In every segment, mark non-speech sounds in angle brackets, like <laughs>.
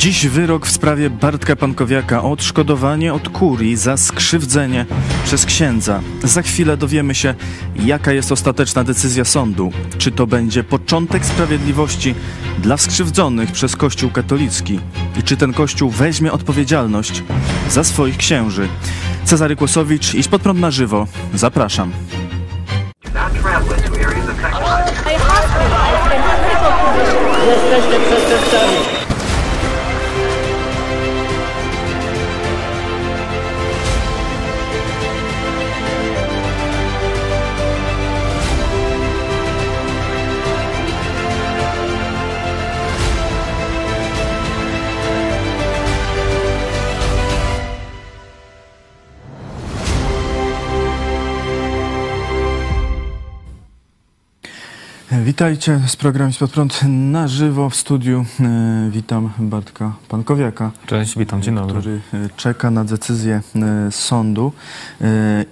Dziś wyrok w sprawie Bartka Pankowiaka o odszkodowanie od kurii za skrzywdzenie przez księdza. Za chwilę dowiemy się, jaka jest ostateczna decyzja sądu. Czy to będzie początek sprawiedliwości dla skrzywdzonych przez Kościół katolicki i czy ten Kościół weźmie odpowiedzialność za swoich księży. Cezary Kłosowicz, idź pod prąd na żywo. Zapraszam. not traveling Witajcie z programem Spod Prąd na żywo w studiu. E, Witam Bartka Pankowiaka. Cześć, witam, dzień dobry. który e, czeka na decyzję e, sądu.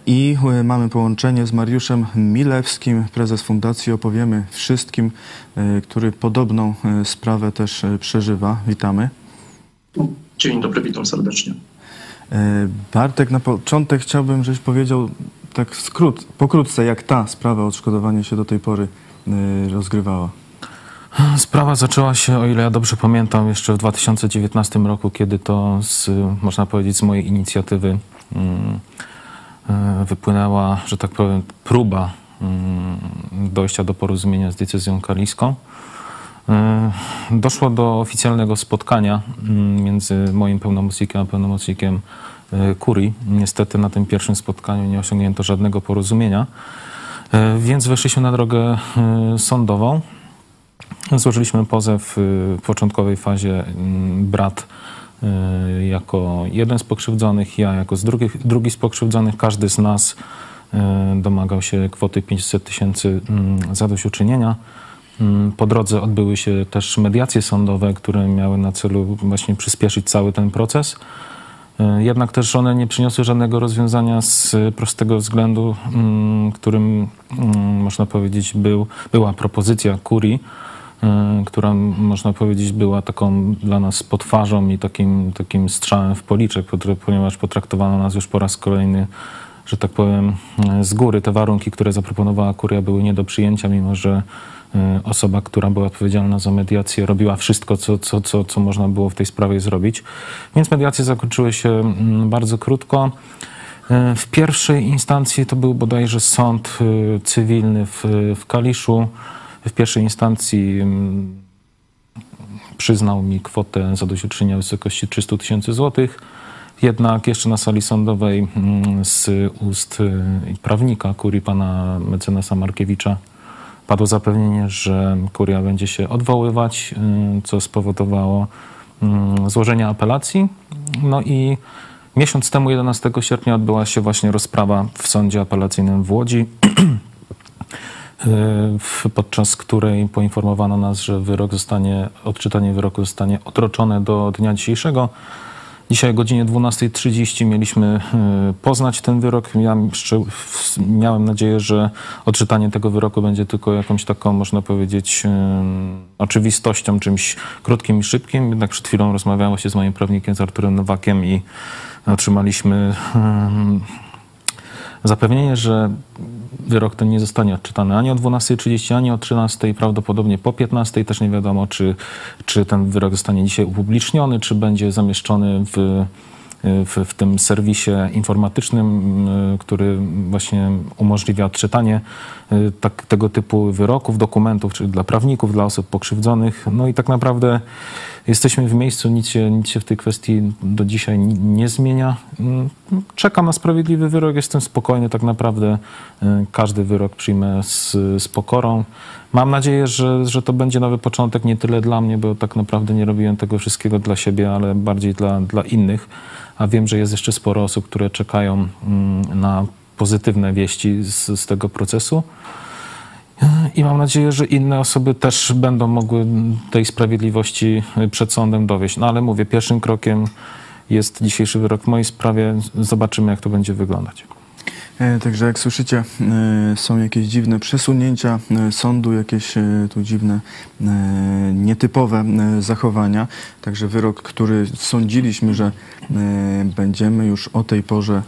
I mamy połączenie z Mariuszem Milewskim, prezes fundacji. Opowiemy wszystkim, który podobną sprawę też przeżywa. Witamy. Dzień dobry, witam serdecznie. Bartek, na początek chciałbym, żebyś powiedział tak w skrót, pokrótce, jak ta sprawa o odszkodowanie się do tej pory rozgrywała. Sprawa zaczęła się, o ile ja dobrze pamiętam, jeszcze w 2019 roku, kiedy to, z, można powiedzieć, z mojej inicjatywy mm, e, wypłynęła, że tak powiem, próba mm, dojścia do porozumienia z decyzją kaliską. E, Doszło do oficjalnego spotkania mm, między moim pełnomocnikiem a pełnomocnikiem e, kurii. Niestety na tym pierwszym spotkaniu nie osiągnięto żadnego porozumienia, więc weszliśmy na drogę e, sądową. Złożyliśmy pozew y, w początkowej fazie mm, brat jako jeden z pokrzywdzonych, ja jako drugi, drugi z pokrzywdzonych. Każdy z nas domagał się kwoty 500 tysięcy mm, zadośćuczynienia. Mm, Po drodze odbyły się też mediacje sądowe, które miały na celu właśnie przyspieszyć cały ten proces. E, Jednak też one nie przyniosły żadnego rozwiązania z prostego względu, mm, którym mm, można powiedzieć był, była propozycja kurii, e, która można powiedzieć była taką dla nas potwarzą i takim, takim strzałem w policzek, ponieważ potraktowano nas już po raz kolejny, że tak powiem, e, z góry. Te warunki, które zaproponowała kuria były nie do przyjęcia, mimo że osoba, która była odpowiedzialna za mediację, robiła wszystko, co, co, co, co można było w tej sprawie zrobić. Więc mediacje zakończyły się mm, bardzo krótko. E, W pierwszej instancji to był bodajże sąd e, cywilny w, w Kaliszu. W pierwszej instancji mm, przyznał mi kwotę zadośćuczynienia w wysokości 300 tysięcy złotych. Jednak jeszcze na sali sądowej mm, z ust prawnika kurii pana mecenasa Markiewicza padło zapewnienie, że kuria będzie się odwoływać, y, co spowodowało mm, złożenie apelacji. No i miesiąc temu, 11 sierpnia, odbyła się właśnie rozprawa w sądzie apelacyjnym w Łodzi. <clears throat> w- podczas której poinformowano nas, że wyrok zostanie, odczytanie wyroku zostanie odroczone do dnia dzisiejszego. Dzisiaj o godzinie 12.30 mieliśmy y, poznać ten wyrok. W- miałem nadzieję, że odczytanie tego wyroku będzie tylko jakąś taką, można powiedzieć, y, oczywistością, czymś krótkim i szybkim. Jednak przed chwilą rozmawiałem właśnie z moim prawnikiem, z Arturem Nowakiem i otrzymaliśmy y, zapewnienie, że wyrok ten nie zostanie odczytany ani o 12.30, ani o 13.00, prawdopodobnie po 15.00. Też nie wiadomo, czy, czy ten wyrok zostanie dzisiaj upubliczniony, czy będzie zamieszczony w, w, w tym serwisie informatycznym, y, który właśnie umożliwia odczytanie y, tak, tego typu wyroków, dokumentów, czyli dla prawników, dla osób pokrzywdzonych. No i tak naprawdę jesteśmy w miejscu, nic się, nic się w tej kwestii do dzisiaj ni- nie zmienia. Mm, Czekam na sprawiedliwy wyrok, jestem spokojny tak naprawdę. Y, Każdy wyrok przyjmę z, z pokorą. Mam nadzieję, że, że to będzie nowy początek nie tyle dla mnie, bo tak naprawdę nie robiłem tego wszystkiego dla siebie, ale bardziej dla, dla innych. A wiem, że jest jeszcze sporo osób, które czekają mm, na pozytywne wieści z, z tego procesu. I mam nadzieję, że inne osoby też będą mogły tej sprawiedliwości przed sądem dowieść. No ale mówię, pierwszym krokiem jest dzisiejszy wyrok w mojej sprawie. Zobaczymy, jak to będzie wyglądać. E, Także jak słyszycie, e, są jakieś dziwne przesunięcia e, sądu, jakieś tu dziwne, nietypowe zachowania. Także wyrok, który sądziliśmy, że będziemy już o tej porze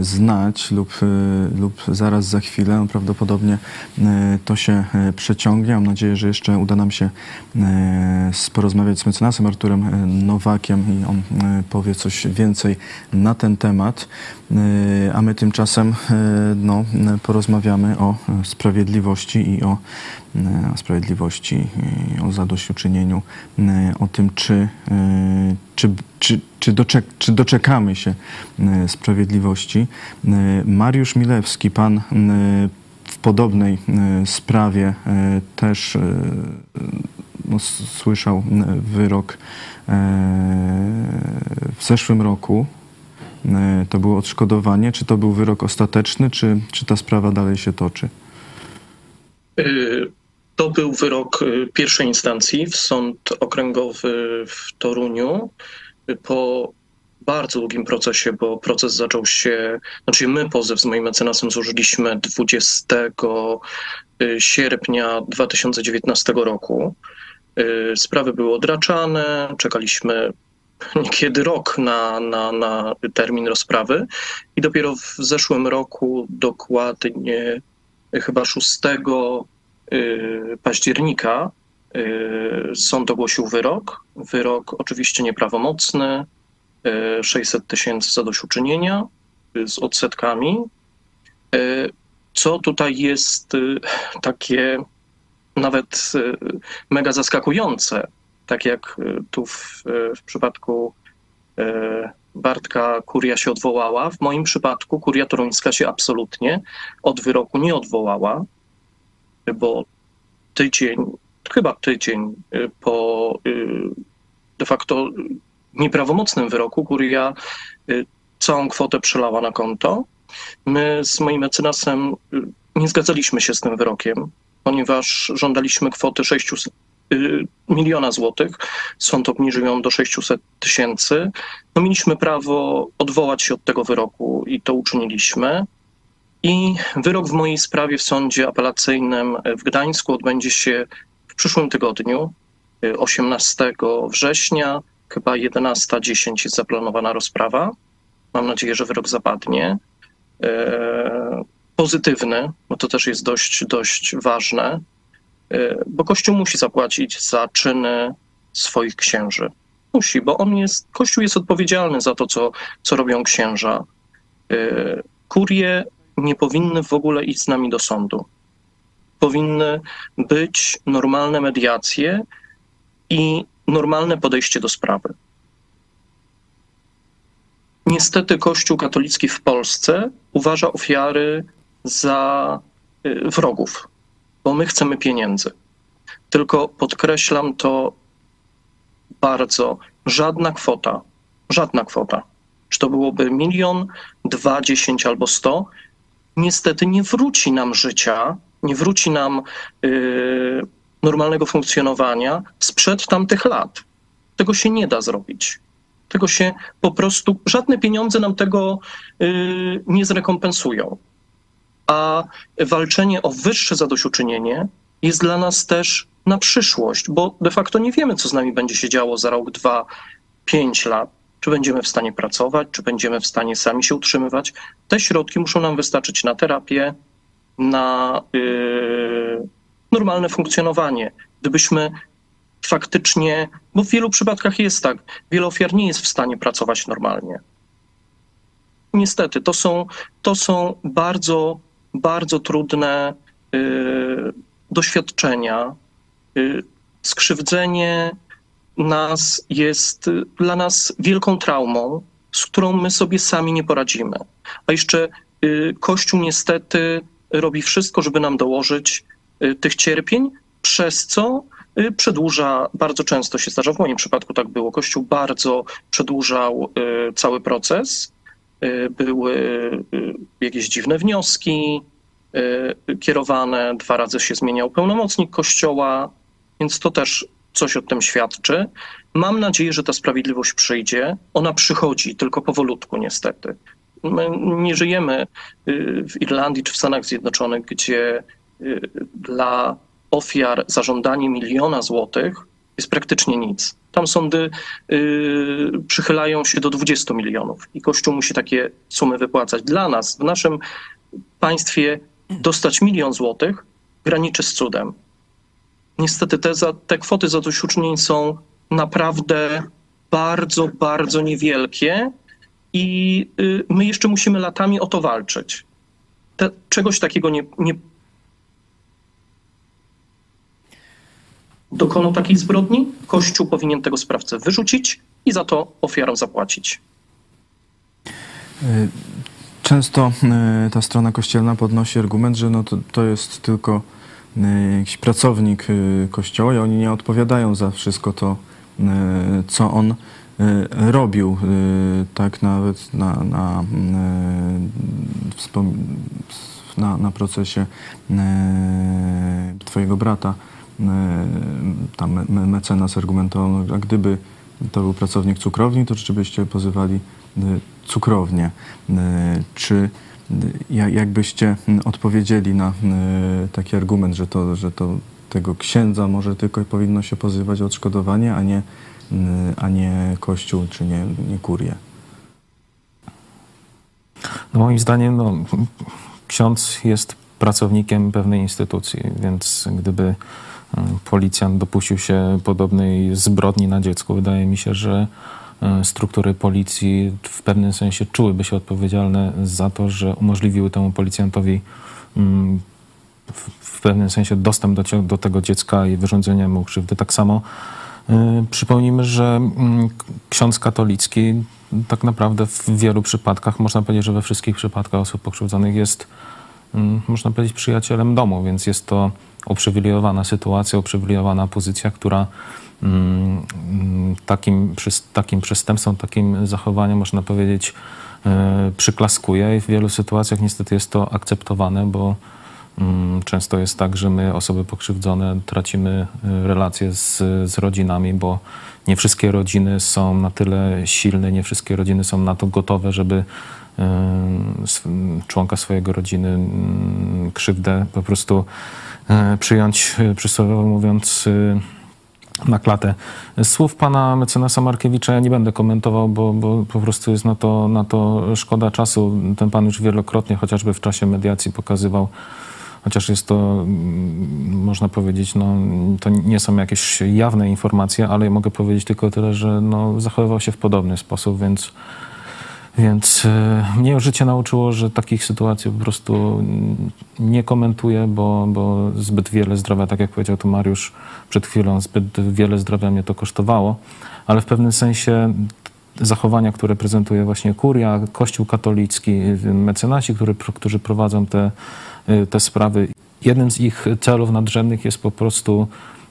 znać lub, e, lub zaraz za chwilę, prawdopodobnie e, to się e, przeciągnie. Mam nadzieję, że jeszcze uda nam się e, porozmawiać z mecenasem Arturem e, Nowakiem i on e, powie coś więcej na ten temat. E, A my tymczasem e, no, e, porozmawiamy o e, sprawiedliwości i o, e, o sprawiedliwości, o zadośćuczynieniu, e, o tym, czy, e, czy, czy, czy, doczek, czy doczekamy się e, sprawiedliwości. E, Mariusz Milewski, pan e, w podobnej e, sprawie e, też e, no, słyszał e, wyrok e, w zeszłym roku. E, To było odszkodowanie. Czy to był wyrok ostateczny, czy, czy ta sprawa dalej się toczy? To był wyrok y, pierwszej instancji w Sąd Okręgowy w Toruniu y, po bardzo długim procesie, bo proces zaczął się, znaczy my pozew z moim mecenasem złożyliśmy 20 sierpnia 2019 roku. Y, Sprawy były odraczane, czekaliśmy niekiedy rok na, na, na termin rozprawy i dopiero w zeszłym roku, dokładnie chyba 6 y, października, y, sąd ogłosił wyrok. Wyrok oczywiście nieprawomocny, y, 600 tysięcy zadośćuczynienia y, z odsetkami. Y, Co tutaj jest y, takie nawet y, mega zaskakujące, tak jak y, tu w, w przypadku y, Bartka kuria się odwołała. W moim przypadku kuria toruńska się absolutnie od wyroku nie odwołała, bo tydzień, chyba tydzień y, po y, de facto nieprawomocnym wyroku kuria y, całą kwotę przelała na konto. My z moim mecenasem nie zgadzaliśmy się z tym wyrokiem, ponieważ żądaliśmy kwoty 600 y, miliona złotych. Sąd obniżył ją do 600 tysięcy. No mieliśmy prawo odwołać się od tego wyroku i to uczyniliśmy. I wyrok w mojej sprawie w sądzie apelacyjnym w Gdańsku odbędzie się w przyszłym tygodniu, y, 18 września, chyba 11.10 jest zaplanowana rozprawa. Mam nadzieję, że wyrok zapadnie. E, Pozytywny, bo to też jest dość, dość ważne, e, bo Kościół musi zapłacić za czyny swoich księży. Musi, bo on jest, Kościół jest odpowiedzialny za to, co, co robią księża. E, Kurie nie powinny w ogóle iść z nami do sądu. Powinny być normalne mediacje i normalne podejście do sprawy. Niestety Kościół katolicki w Polsce uważa ofiary za y, wrogów, bo my chcemy pieniędzy. Tylko podkreślam to bardzo, żadna kwota, żadna kwota, czy to byłoby milion, dwa, dziesięć albo sto, niestety nie wróci nam życia, nie wróci nam y, normalnego funkcjonowania sprzed tamtych lat. Tego się nie da zrobić. Tego się po prostu, żadne pieniądze nam tego y, nie zrekompensują. A walczenie o wyższe zadośćuczynienie jest dla nas też na przyszłość, bo de facto nie wiemy, co z nami będzie się działo za rok, dwa, pięć lat. Czy będziemy w stanie pracować, czy będziemy w stanie sami się utrzymywać. Te środki muszą nam wystarczyć na terapię, na y, normalne funkcjonowanie. Gdybyśmy faktycznie, bo w wielu przypadkach jest tak, wiele ofiar nie jest w stanie pracować normalnie. Niestety, to są, to są bardzo, bardzo trudne y, doświadczenia. Y, skrzywdzenie nas jest dla nas wielką traumą, z którą my sobie sami nie poradzimy. A jeszcze y, Kościół niestety robi wszystko, żeby nam dołożyć y, tych cierpień, przez co y, przedłuża, bardzo często się zdarza, w moim przypadku tak było, Kościół bardzo przedłużał cały proces. Były jakieś dziwne wnioski kierowane, dwa razy się zmieniał pełnomocnik Kościoła, więc to też coś o tym świadczy. Mam nadzieję, że ta sprawiedliwość przyjdzie. Ona przychodzi, tylko powolutku niestety. my nie żyjemy y, w Irlandii czy w Stanach Zjednoczonych, gdzie y, dla ofiar zażądanie miliona złotych jest praktycznie nic. Tam sądy y, przychylają się do 20 milionów i Kościół musi takie sumy wypłacać. Dla nas, w naszym państwie, dostać milion złotych graniczy z cudem. Niestety te, za, te kwoty zadośćuczynień są naprawdę bardzo, bardzo niewielkie i y, my jeszcze musimy latami o to walczyć. Te, czegoś takiego nie, nie dokonał takiej zbrodni, Kościół powinien tego sprawcę wyrzucić i za to ofiarą zapłacić. Często e, ta strona kościelna podnosi argument, że no to, to jest tylko jakiś pracownik e, kościoła i oni nie odpowiadają za wszystko to, e, co on robił. Tak nawet na, na, na, na procesie twojego brata tam me- me- mecenas argumentował, a gdyby to był pracownik cukrowni, to rzeczywiście pozywali e, cukrownię. Czy jakbyście m, odpowiedzieli na e, taki argument, że to, że to tego księdza może tylko powinno się pozywać o odszkodowanie, a nie, m, a nie kościół czy nie, nie kurię? No moim zdaniem no, ksiądz jest pracownikiem pewnej instytucji, więc gdyby policjant dopuścił się podobnej zbrodni na dziecku, wydaje mi się, że struktury policji w pewnym sensie czułyby się odpowiedzialne za to, że umożliwiły temu policjantowi mm, w, pewnym sensie dostęp do, do tego dziecka i wyrządzenie mu krzywdy. Tak samo y, przypomnijmy, że mm, ksiądz katolicki tak naprawdę w wielu przypadkach, można powiedzieć, że we wszystkich przypadkach osób pokrzywdzonych jest, mm, można powiedzieć, przyjacielem domu, więc jest to uprzywilejowana sytuacja, uprzywilejowana pozycja, która takim, przys- takim przestępstwom, takim zachowaniem, można powiedzieć, e, przyklaskuje i w wielu sytuacjach niestety jest to akceptowane, bo mm, często jest tak, że my, osoby pokrzywdzone, tracimy e, relacje z, z rodzinami, bo nie wszystkie rodziny są na tyle silne, nie wszystkie rodziny są na to gotowe, żeby e, członka swojego rodziny mm, krzywdę po prostu przyjąć, przysłowiowo mówiąc, na klatę. Słów pana mecenasa Markiewicza ja nie będę komentował, bo, bo po prostu jest na to, na to szkoda czasu. Ten pan już wielokrotnie, chociażby w czasie mediacji pokazywał, chociaż jest to, mm, można powiedzieć, no, to nie są jakieś jawne informacje, ale mogę powiedzieć tylko tyle, że no, zachowywał się w podobny sposób, więc więc e, mnie życie nauczyło, że takich sytuacji po prostu nie komentuję, bo, bo zbyt wiele zdrowia, tak jak powiedział tu Mariusz przed chwilą, zbyt wiele zdrowia mnie to kosztowało, ale w pewnym sensie zachowania, które prezentuje właśnie kuria, Kościół katolicki, mecenasi, który, którzy prowadzą te, y, te sprawy. Jednym z ich celów nadrzędnych jest po prostu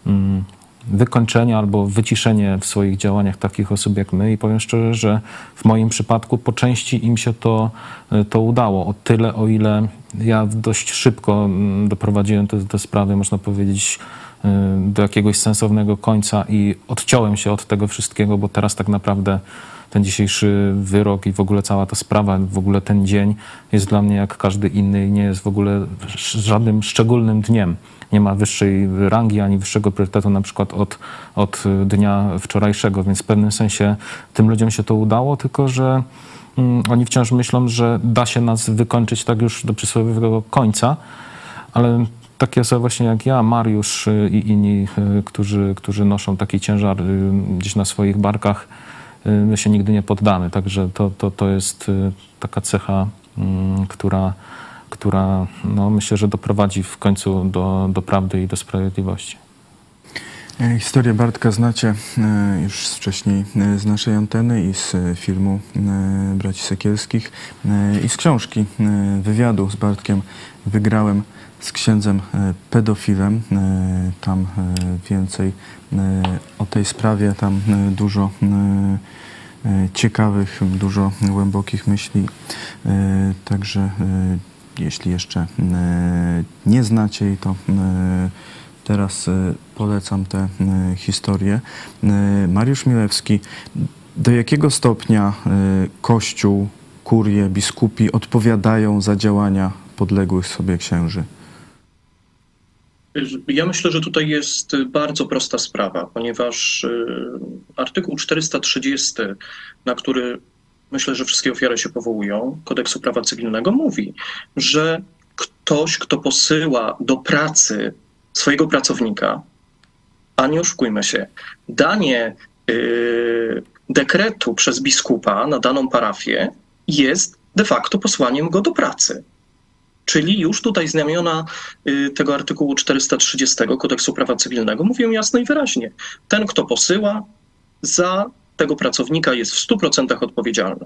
mm, wykończenie albo wyciszenie w swoich działaniach takich osób jak my i powiem szczerze, że w moim przypadku po części im się to, y, to udało. O tyle, o ile ja dość szybko mm, doprowadziłem te, te sprawy, można powiedzieć, y, do jakiegoś sensownego końca i odciąłem się od tego wszystkiego, bo teraz tak naprawdę ten dzisiejszy wyrok i w ogóle cała ta sprawa, w ogóle ten dzień jest dla mnie jak każdy inny i nie jest w ogóle żadnym szczególnym dniem. Nie ma wyższej rangi ani wyższego priorytetu na przykład od, od dnia wczorajszego, więc w pewnym sensie tym ludziom się to udało, tylko że mm, oni wciąż myślą, że da się nas wykończyć tak już do przysłowiowego końca, ale takie osoby właśnie jak ja, Mariusz y, i inni, y, którzy, którzy noszą taki ciężar y, gdzieś na swoich barkach, my się nigdy nie poddamy. Także to, to, to jest taka cecha, mm, która, która no, myślę, że doprowadzi w końcu do, do prawdy i do sprawiedliwości. E, Historię Bartka znacie e, już wcześniej e, z naszej anteny i z filmu Braci Sekielskich i z książki wywiadu z Bartkiem wygrałem z księdzem pedofilem. Tam więcej o tej sprawie, tam dużo ciekawych, dużo głębokich myśli. Także jeśli jeszcze e, nie znacie jej, to e, Teraz e, polecam tę e, historię. Mariusz Milewski, do jakiego stopnia Kościół kurie, biskupi odpowiadają za działania podległych sobie księży? Ja myślę, że tutaj jest bardzo prosta sprawa, ponieważ artykuł 430, na który myślę, że wszystkie ofiary się powołują, kodeksu prawa cywilnego, mówi, że ktoś, kto posyła do pracy swojego pracownika, a nie oszukujmy się, danie y, dekretu przez biskupa na daną parafię jest de facto posłaniem go do pracy. Czyli już tutaj znamiona y, tego artykułu 430 kodeksu prawa cywilnego mówią jasno i wyraźnie. Ten, kto posyła, za tego pracownika jest w 100% odpowiedzialny.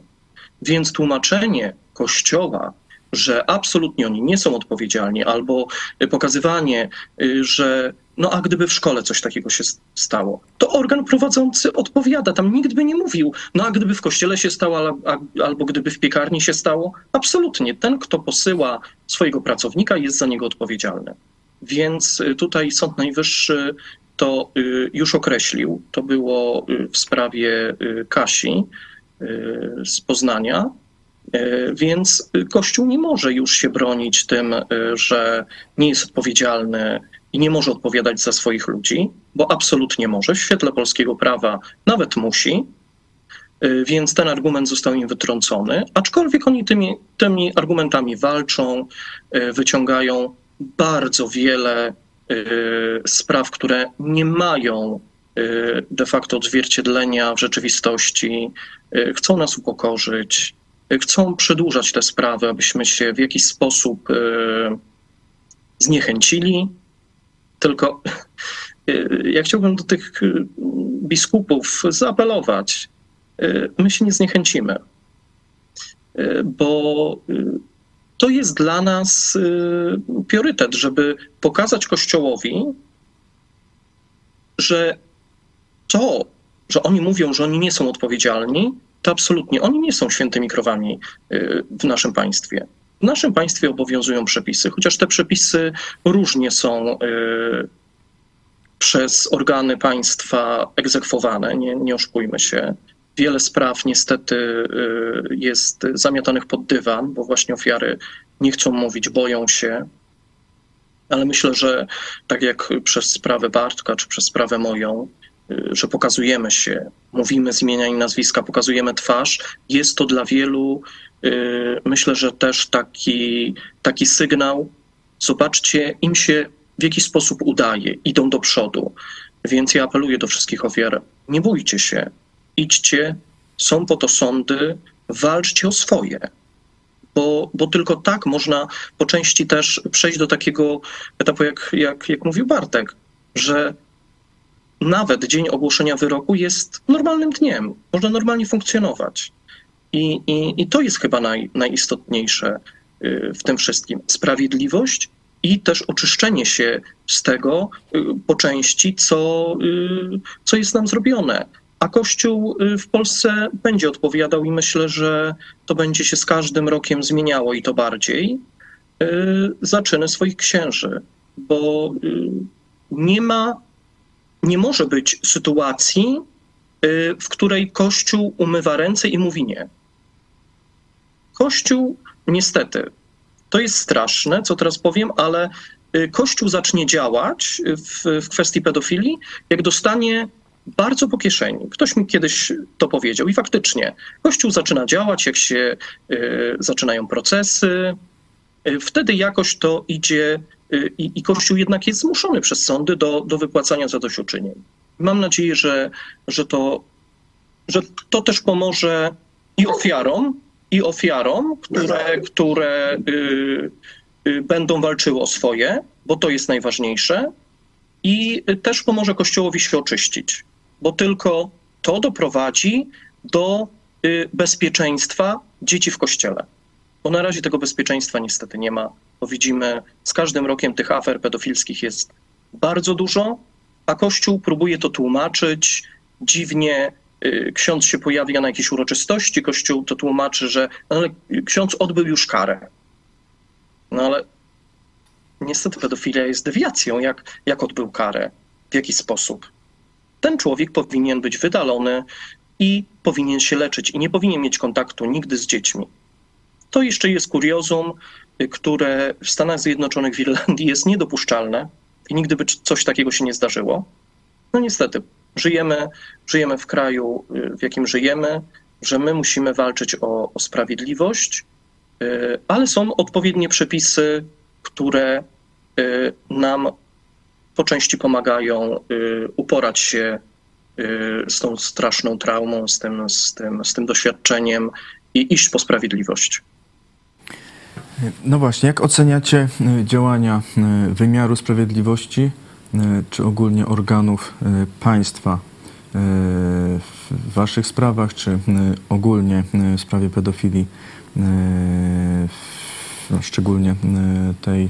Więc tłumaczenie Kościoła, że absolutnie oni nie są odpowiedzialni, albo pokazywanie, y, że no a gdyby w szkole coś takiego się stało, to organ prowadzący odpowiada. Tam nikt by nie mówił, no a gdyby w kościele się stało, albo gdyby w piekarni się stało, absolutnie. Ten, kto posyła swojego pracownika, jest za niego odpowiedzialny. Więc y, tutaj Sąd Najwyższy to y, już określił. To było w sprawie Kasi z Poznania. Więc Kościół nie może już się bronić tym, że nie jest odpowiedzialny i nie może odpowiadać za swoich ludzi, bo absolutnie może. W świetle polskiego prawa nawet musi, y, więc ten argument został im wytrącony, aczkolwiek oni tymi, tymi argumentami walczą, y, wyciągają bardzo wiele y, spraw, które nie mają de facto odzwierciedlenia w rzeczywistości, chcą nas upokorzyć, chcą przedłużać te sprawy, abyśmy się w jakiś sposób zniechęcili, tylko y, ja chciałbym do tych y, biskupów zaapelować. Y, my się nie zniechęcimy, bo to jest dla nas priorytet, żeby pokazać Kościołowi, że to, że oni mówią, że oni nie są odpowiedzialni, to absolutnie oni nie są świętymi krowami w naszym państwie. W naszym państwie obowiązują przepisy, chociaż te przepisy różnie są y, przez organy państwa egzekwowane, nie, nie oszukujmy się. Wiele spraw niestety y, jest zamiatanych pod dywan, bo właśnie ofiary nie chcą mówić, boją się. Ale myślę, że tak jak przez sprawę Bartka czy przez sprawę moją, y, że pokazujemy się, mówimy z imienia i nazwiska, pokazujemy twarz, jest to dla wielu Y, myślę, że też taki, taki sygnał, zobaczcie, im się w jakiś sposób udaje, idą do przodu. Więc ja apeluję do wszystkich ofiar, nie bójcie się, idźcie, są po to sądy, walczcie o swoje. Bo, bo tylko tak można po części też przejść do takiego etapu, jak, jak, jak mówił Bartek, że nawet dzień ogłoszenia wyroku jest normalnym dniem, można normalnie funkcjonować. I, i, i to jest chyba naj, najistotniejsze y, w tym wszystkim. Sprawiedliwość i też oczyszczenie się z tego y, po części, co, y, co jest nam zrobione. A Kościół w Polsce będzie odpowiadał i myślę, że to będzie się z każdym rokiem zmieniało i to bardziej. Zaczyny swoich księży, bo nie ma, nie może być sytuacji, w której Kościół umywa ręce i mówi nie. Kościół, niestety, to jest straszne, co teraz powiem, ale y, Kościół zacznie działać w, w kwestii pedofilii, jak dostanie bardzo po kieszeni. Ktoś mi kiedyś to powiedział i faktycznie Kościół zaczyna działać, jak się y, zaczynają procesy, y, wtedy jakoś to idzie y, i Kościół jednak jest zmuszony przez sądy do, do wypłacania zadośćuczynień. Mam nadzieję, że, że, to, że to też pomoże i ofiarom, i ofiarom, które, które y, będą walczyły o swoje, bo to jest najważniejsze, i też pomoże Kościołowi się oczyścić, bo tylko to doprowadzi do y, bezpieczeństwa dzieci w Kościele. Bo na razie tego bezpieczeństwa niestety nie ma, bo widzimy, z każdym rokiem tych afer pedofilskich jest bardzo dużo, a Kościół próbuje to tłumaczyć dziwnie, Y, ksiądz się pojawia na jakiejś uroczystości, kościół to tłumaczy, że no ale ksiądz odbył już karę. No ale niestety pedofilia jest dewiacją. Jak, jak odbył karę? W jaki sposób? Ten człowiek powinien być wydalony i powinien się leczyć i nie powinien mieć kontaktu nigdy z dziećmi. To jeszcze jest kuriozum, które w Stanach Zjednoczonych, w Irlandii jest niedopuszczalne i nigdy by coś takiego się nie zdarzyło. No niestety, żyjemy, żyjemy w kraju, w jakim żyjemy, że my musimy walczyć o, o sprawiedliwość, y, ale są odpowiednie przepisy, które y, nam po części pomagają y, uporać się y, z tą straszną traumą, z tym, z tym, z tym doświadczeniem i iść po sprawiedliwość. No właśnie, jak oceniacie y, działania wymiaru sprawiedliwości czy ogólnie organów państwa w waszych sprawach, czy ogólnie w sprawie pedofilii, no, szczególnie tej,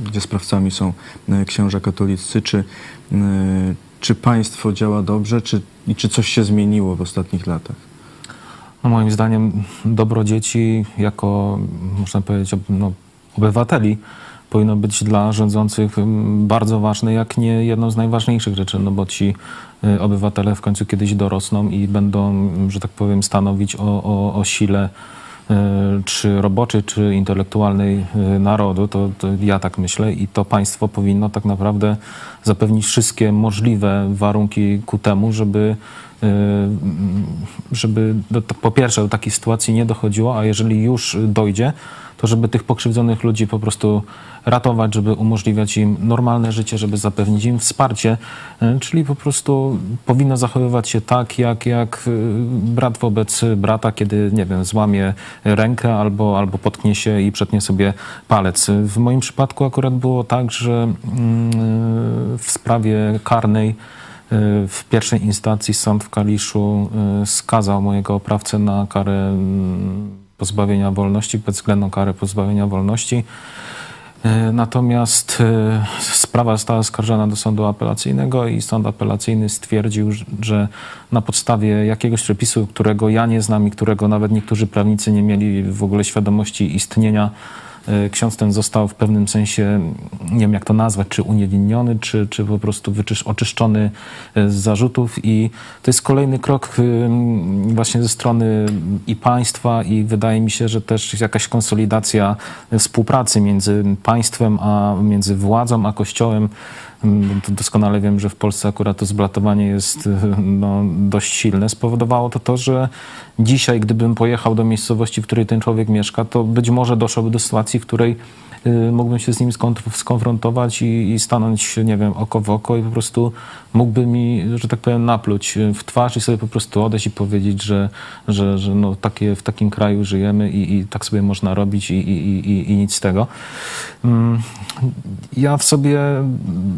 gdzie sprawcami są y, księża katolicy, czy, y, czy państwo działa dobrze, czy, i czy coś się zmieniło w ostatnich latach? No moim zdaniem dobro dzieci jako, można powiedzieć, no, obywateli powinno być dla rządzących bardzo ważne, jak nie jedną z najważniejszych rzeczy, no bo ci y, obywatele w końcu kiedyś dorosną i będą, że tak powiem, stanowić o, o, o sile czy roboczej, czy intelektualnej y, narodu, to, to ja tak myślę i to państwo powinno tak naprawdę zapewnić wszystkie możliwe warunki ku temu, żeby y, żeby do, po pierwsze do takiej sytuacji nie dochodziło, a jeżeli już dojdzie, to żeby tych pokrzywdzonych ludzi po prostu ratować, żeby umożliwiać im normalne życie, żeby zapewnić im wsparcie, y, czyli po prostu powinno zachowywać się tak, jak, jak y, brat wobec brata, kiedy, nie wiem, złamie rękę albo, albo potknie się i przetnie sobie palec. W moim przypadku akurat było tak, że mm, w sprawie karnej w pierwszej instancji sąd w Kaliszu skazał mojego oprawcę na karę mm, pozbawienia wolności, bezwzględną karę pozbawienia wolności. Y, Natomiast y, sprawa została skarżona do sądu apelacyjnego i sąd apelacyjny stwierdził, że- na podstawie jakiegoś przepisu, którego ja nie znam i którego nawet niektórzy prawnicy nie mieli w ogóle świadomości istnienia, ksiądz ten został w pewnym sensie, nie wiem jak to nazwać, czy uniewinniony, czy, czy po prostu wyczysz, oczyszczony y, z zarzutów i to jest kolejny krok y, właśnie ze strony i państwa i wydaje mi się, że też jakaś konsolidacja współpracy między państwem, a między władzą, a kościołem. Mm, Doskonale wiem, że w Polsce akurat to zblatowanie jest y, no, dość silne. Spowodowało to to, że dzisiaj, gdybym pojechał do miejscowości, w której ten człowiek mieszka, to być może doszłoby do sytuacji, w której mógłbym się z nim skon- skonfrontować i, i stanąć, nie wiem, oko w oko i po prostu mógłby mi, że tak powiem, napluć y, w twarz i sobie po prostu odejść i powiedzieć, że, że, że no, takie, w takim kraju żyjemy i, i tak sobie można robić i, i, i, i nic z tego. Mm, Ja w sobie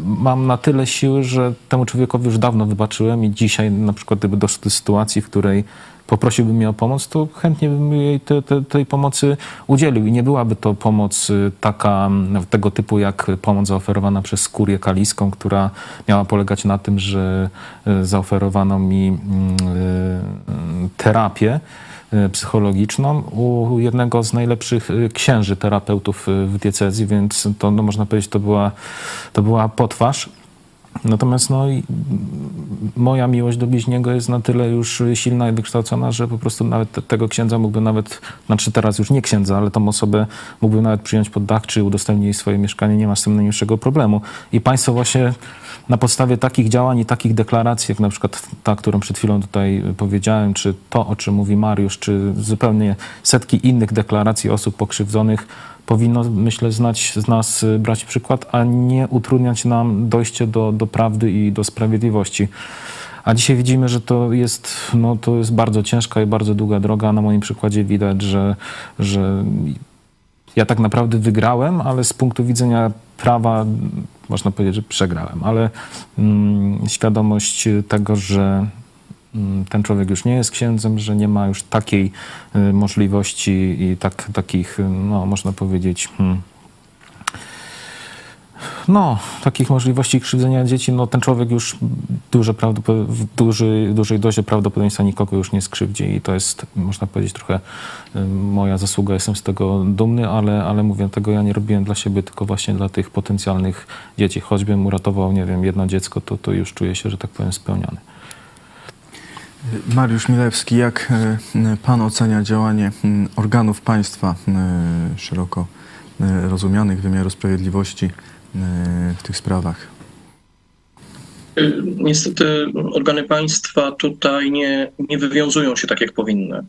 mam na tyle siły, że temu człowiekowi już dawno wybaczyłem i dzisiaj na przykład gdyby doszło do sytuacji, w której poprosiłby mnie o pomoc, to chętnie bym jej te, te, tej pomocy udzielił. I nie byłaby to pomoc y, taka tego typu jak pomoc zaoferowana przez Kurię Kaliską, która miała polegać na tym, że y, zaoferowano mi y, terapię psychologiczną u jednego z najlepszych księży terapeutów w diecezji, więc to no, można powiedzieć, to była, to była potwarz. Natomiast no, moja miłość do bliźniego jest na tyle już silna i wykształcona, że po prostu nawet te- tego księdza mógłbym nawet, znaczy teraz już nie księdza, ale tą osobę mógłbym nawet przyjąć pod dach, czy udostępnić jej swoje mieszkanie, nie ma z tym najmniejszego problemu. I państwo właśnie na podstawie takich działań i takich deklaracji, jak na przykład ta, którą przed chwilą tutaj powiedziałem, czy to, o czym mówi Mariusz, czy zupełnie setki innych deklaracji osób pokrzywdzonych, powinno, myślę, znać z nas y, brać przykład, a nie utrudniać nam dojście do, do prawdy i do sprawiedliwości. A dzisiaj widzimy, że to jest, no, to jest bardzo ciężka i bardzo długa droga. Na moim przykładzie widać, że, że ja tak naprawdę wygrałem, ale z punktu widzenia prawa można powiedzieć, że przegrałem. Ale mm, świadomość tego, że ten człowiek już nie jest księdzem, że nie ma już takiej y, możliwości i tak, takich, y, no można powiedzieć, hmm, no, takich możliwości krzywdzenia dzieci, no ten człowiek już duże w duży, dużej dozie prawdopodobieństwa nikogo już nie skrzywdzi i to jest, można powiedzieć, trochę y, moja zasługa, jestem z tego dumny, ale, ale mówię, tego ja nie robiłem dla siebie, tylko właśnie dla tych potencjalnych dzieci. Choćbym uratował, nie wiem, jedno dziecko, to, to już czuję się, że tak powiem, spełniony. Mariusz Milewski, jak e, pan ocenia działanie organów państwa e, szeroko e, rozumianych wymiaru sprawiedliwości e, w tych sprawach? Niestety organy państwa tutaj nie, nie wywiązują się tak, jak powinny.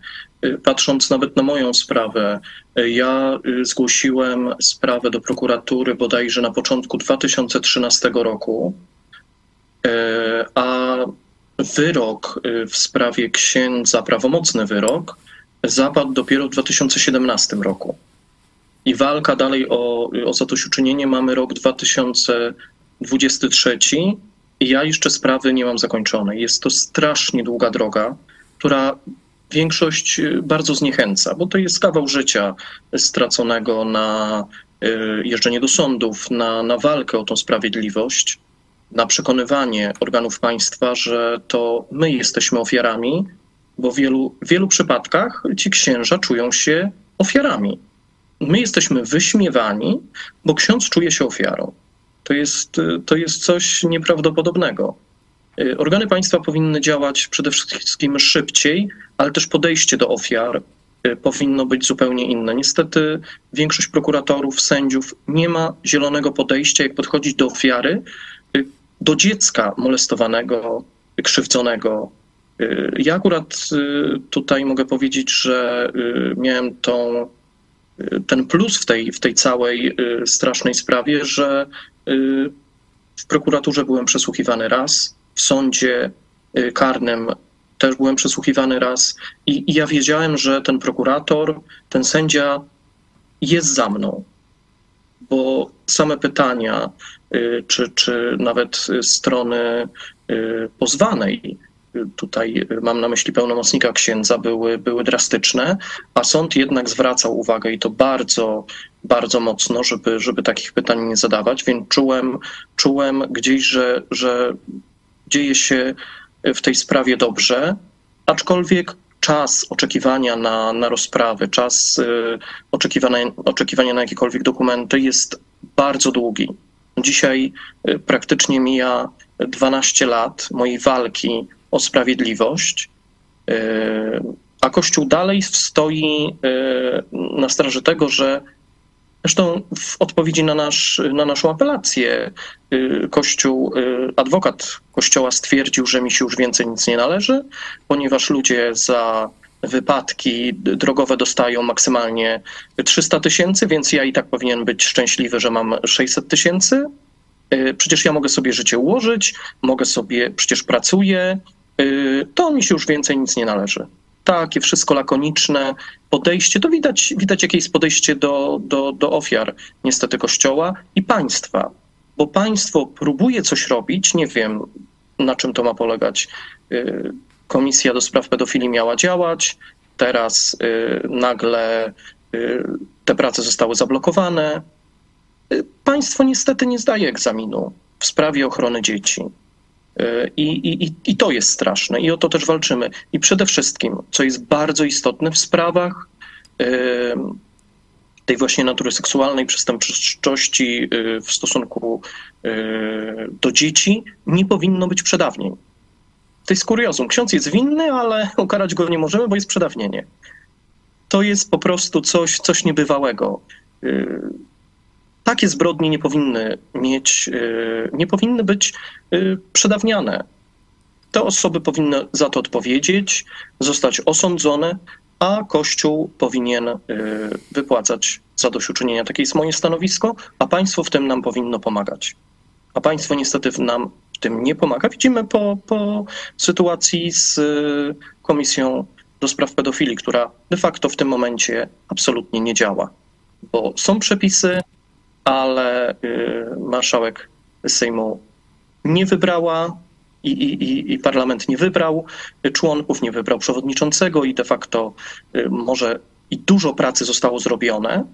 Patrząc nawet na moją sprawę, ja zgłosiłem sprawę do prokuratury bodajże na początku 2013 roku, a wyrok y, w sprawie księdza, prawomocny wyrok, zapadł dopiero w 2017 roku. I walka dalej o, o zadośćuczynienie mamy rok 2023 i ja jeszcze sprawy nie mam zakończonej. Jest to strasznie długa droga, która większość y, bardzo zniechęca, bo to jest kawał życia straconego na y, jeżdżenie do sądów, na, na walkę o tą sprawiedliwość, na przekonywanie organów państwa, że to my jesteśmy ofiarami, bo w wielu, w wielu przypadkach ci księża czują się ofiarami. My jesteśmy wyśmiewani, bo ksiądz czuje się ofiarą. To jest, to jest coś nieprawdopodobnego. Y, Organy państwa powinny działać przede wszystkim szybciej, ale też podejście do ofiar y, powinno być zupełnie inne. Niestety większość prokuratorów, sędziów nie ma zielonego podejścia, jak podchodzić do ofiary, do dziecka molestowanego, krzywdzonego. Y, Ja akurat y, tutaj mogę powiedzieć, że y, miałem tą, ten plus w tej, w tej całej strasznej sprawie, że w prokuraturze byłem przesłuchiwany raz, w sądzie karnym też byłem przesłuchiwany raz i, i ja wiedziałem, że ten prokurator, ten sędzia jest za mną, bo same pytania, y, czy, czy nawet strony y, pozwanej, y, tutaj mam na myśli pełnomocnika księdza, były, były drastyczne, a sąd jednak zwracał uwagę i to bardzo, bardzo mocno, żeby, żeby takich pytań nie zadawać, więc czułem, czułem gdzieś, że, że dzieje się w tej sprawie dobrze, aczkolwiek czas oczekiwania na, na rozprawy, czas y, oczekiwania, oczekiwania na jakiekolwiek dokumenty jest bardzo długi. Dzisiaj y, praktycznie mija 12 lat mojej walki o sprawiedliwość, y, a Kościół dalej stoi na straży tego, że Zresztą w odpowiedzi na, nasz, na naszą apelację y, Kościół, y, adwokat Kościoła stwierdził, że mi się już więcej nic nie należy, ponieważ ludzie za wypadki drogowe dostają maksymalnie 300 tysięcy, więc ja i tak powinien być szczęśliwy, że mam 600 tysięcy. Y, Przecież ja mogę sobie życie ułożyć, mogę sobie, przecież pracuję, to mi się już więcej nic nie należy. Takie wszystko lakoniczne podejście, to widać, widać jakie jest podejście do, do, do ofiar niestety Kościoła i państwa. Bo państwo próbuje coś robić, nie wiem na czym to ma polegać. Y, Komisja do spraw pedofilii miała działać, teraz y, nagle y, te prace zostały zablokowane. Państwo niestety nie zdaje egzaminu w sprawie ochrony dzieci. Y, I, i, i- to jest straszne i o to też walczymy. I przede wszystkim, co jest bardzo istotne w sprawach y, tej właśnie natury seksualnej, przestępczości y, w stosunku do dzieci, nie powinno być przedawnień. To jest kuriozum. Ksiądz jest winny, ale <laughs> ukarać go nie możemy, bo jest przedawnienie. To jest po prostu coś, coś niebywałego. Takie zbrodnie nie powinny mieć, y, nie powinny być y, przedawniane. Te osoby powinny za to odpowiedzieć, zostać osądzone, a Kościół powinien y, wypłacać zadośćuczynienia. Takie jest moje stanowisko, a państwo w tym nam powinno pomagać. A państwo niestety nam w tym nie pomaga. Widzimy po, po sytuacji z Komisją do Spraw Pedofilii, która de facto w tym momencie absolutnie nie działa, bo są przepisy, ale y, marszałek Sejmu nie wybrała i, i, i- parlament nie wybrał członków, nie wybrał przewodniczącego i de facto y, może i dużo pracy zostało zrobione,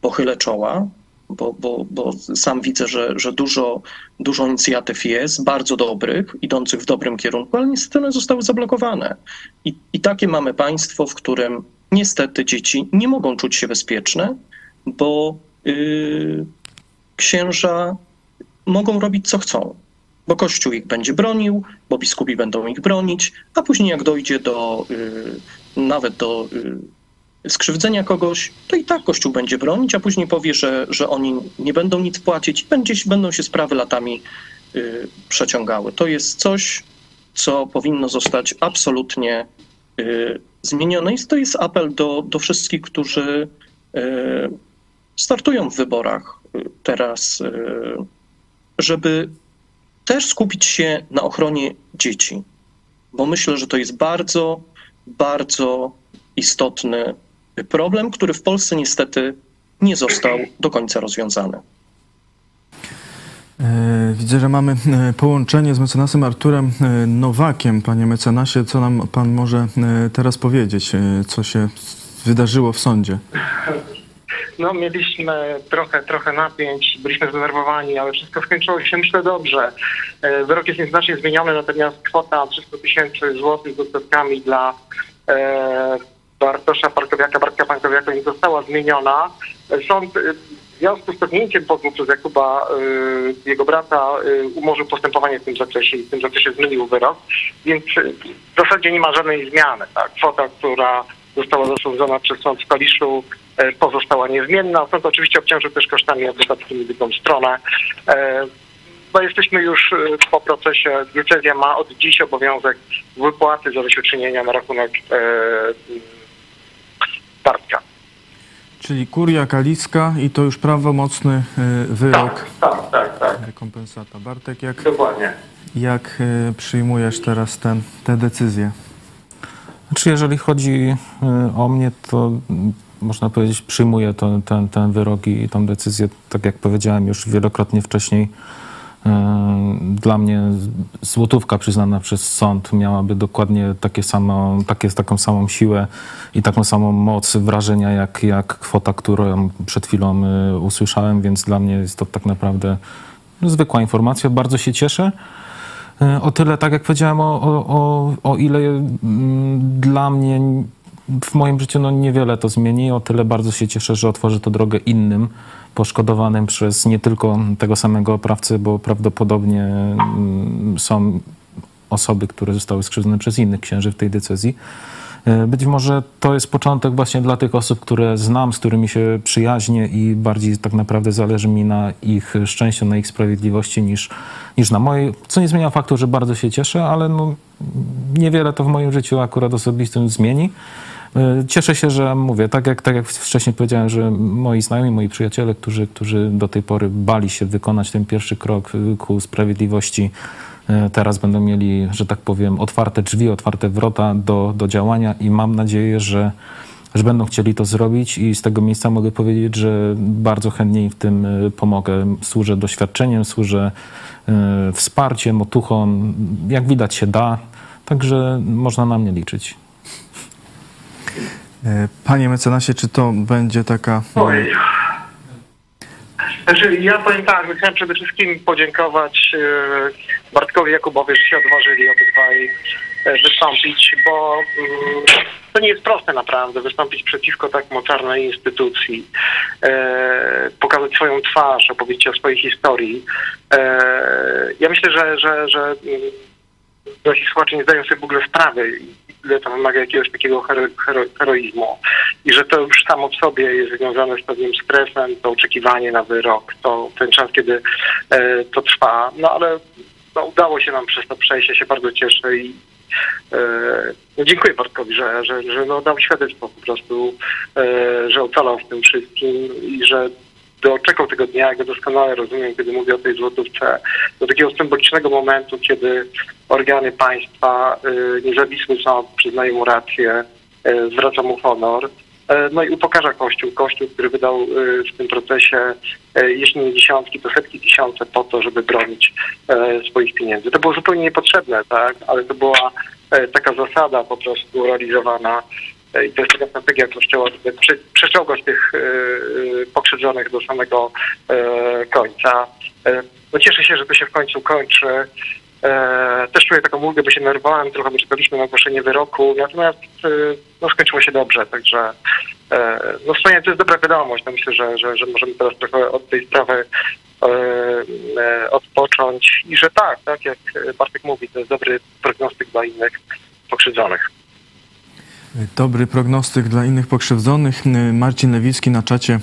pochylę czoła, bo, bo, bo sam widzę, że, że dużo, dużo inicjatyw jest, bardzo dobrych, idących w dobrym kierunku, ale niestety one zostały zablokowane. I, I takie mamy państwo, w którym niestety dzieci nie mogą czuć się bezpieczne, bo yy, księża mogą robić co chcą. bo Kościół ich będzie bronił, bo biskupi będą ich bronić, a później jak dojdzie do y, nawet do y, skrzywdzenia kogoś, to i tak Kościół będzie bronić, a później powie, że, że oni nie będą nic płacić i będzie, będą się sprawy latami przeciągały. To jest coś, co powinno zostać absolutnie zmienione. I to jest apel do, do wszystkich, którzy startują w wyborach y, teraz, y, żeby też skupić się na ochronie dzieci, bo myślę, że to jest bardzo, bardzo istotny problem, który w Polsce niestety nie został do końca rozwiązany. E, Widzę, że mamy e, połączenie z mecenasem Arturem e, Nowakiem. Panie mecenasie, co nam pan może teraz powiedzieć? Co się wydarzyło w sądzie? <laughs> No, mieliśmy trochę, trochę napięć, byliśmy zdenerwowani, ale wszystko skończyło się, myślę, dobrze. E, Wyrok jest nieznacznie zmieniony, natomiast kwota 300 tysięcy złotych z odsetkami dla e, Bartosza Parkowiaka, Bartka Parkowiaka nie została zmieniona. Sąd e, w związku z cofnięciem pozwu przez Jakuba, e, jego brata, e, umorzył postępowanie w tym zakresie i w tym zakresie zmienił wyrok, więc w zasadzie nie ma żadnej zmiany. Tak? Kwota, która została zasądzona przez sąd w Kaliszu, e, pozostała niezmienna. Sąd oczywiście obciążył też kosztami adwokackimi drugą stronę. E, No jesteśmy już e, po procesie. Diecezja ma od dziś obowiązek wypłaty zadośćuczynienia na rachunek Bartka. Czyli kuria kaliska i to już prawomocny wyrok, tak, tak, tak. rekompensata. Bartek, jak, Dokładnie. jak przyjmujesz teraz ten, tę decyzję? Znaczy, jeżeli chodzi y, o mnie, to można powiedzieć, przyjmuję to, ten, ten wyrok i tą decyzję, tak jak powiedziałem już wielokrotnie wcześniej. y, Dla mnie złotówka przyznana przez sąd miałaby dokładnie takie samo, takie, taką samą siłę i taką samą moc wrażenia, jak, jak kwota, którą przed chwilą y, usłyszałem, więc dla mnie jest to tak naprawdę zwykła informacja. Bardzo się cieszę. E, O tyle, tak jak powiedziałem, o, o, o, ile mm, dla mnie w moim życiu no, niewiele to zmieni, o tyle bardzo się cieszę, że otworzy to drogę innym poszkodowanym przez nie tylko tego samego oprawcę, bo prawdopodobnie mm, są osoby, które zostały skrzywdzone przez innych księży w tej decyzji. E, Być może to jest początek właśnie dla tych osób, które znam, z którymi się przyjaźnię i bardziej tak naprawdę zależy mi na ich szczęściu, na ich sprawiedliwości niż, niż na mojej. Co nie zmienia faktu, że bardzo się cieszę, ale no, niewiele to w moim życiu akurat osobistym zmieni. E, Cieszę się, że mówię, tak jak, tak jak wcześniej powiedziałem, że moi znajomi, moi przyjaciele, którzy, którzy do tej pory bali się wykonać ten pierwszy krok y, ku sprawiedliwości, e, teraz będą mieli, że tak powiem, otwarte drzwi, otwarte wrota do, do działania i mam nadzieję, że, że będą chcieli to zrobić i z tego miejsca mogę powiedzieć, że bardzo chętnie im w tym e, pomogę. Służę doświadczeniem, służę e, wsparciem, otuchą, jak widać się da, także można na mnie liczyć. E, Panie mecenasie, czy to będzie taka... Oj. Znaczy, ja powiem tak, chciałem przede wszystkim podziękować e, Bartkowi Jakubowi, że się odważyli obydwaj e, wystąpić, bo mm, to nie jest proste naprawdę wystąpić przeciwko tak mocarnej instytucji, e, pokazać swoją twarz, opowiedzieć o swojej historii. Ja myślę, że, że, że mm, nasi słuchacze nie zdają sobie w ogóle sprawy, ile to wymaga jakiegoś takiego hero, hero, heroizmu i że to już samo w sobie jest związane z pewnym stresem, to oczekiwanie na wyrok, to ten czas, kiedy e, to trwa. No ale no, udało się nam przez to przejść, ja się bardzo cieszę i e, no, dziękuję Bartkowi, że, że, że no, dał świadectwo po prostu, e, że ocalał w tym wszystkim i że doczekał tego dnia, jak go doskonale rozumiem, kiedy mówię o tej złotówce, do takiego symbolicznego momentu, kiedy organy państwa, y, niezawisły sąd przyznaje mu rację, y, zwraca mu honor. E, No i upokarza Kościół. Kościół, który wydał y, w tym procesie, e, jeśli nie dziesiątki, to setki tysiące po to, żeby bronić e, swoich pieniędzy. To było zupełnie niepotrzebne, tak? Ale to była taka zasada po prostu realizowana i to jest taka strategia Kościoła, żeby przeciągać tych e, e, pokrzywdzonych do samego e, końca. E, No cieszę się, że to się w końcu kończy. E, Też czuję taką ulgę, bo się nerwowałem, trochę bo czekaliśmy na ogłoszenie wyroku, natomiast e, no, skończyło się dobrze, także e, no to jest dobra wiadomość. No, myślę, że, że, że możemy teraz trochę od tej sprawy e, odpocząć i że tak, tak jak Bartek mówi, to jest dobry prognostyk dla innych pokrzywdzonych. Dobry prognostyk dla innych pokrzywdzonych. Marcin Lewicki na czacie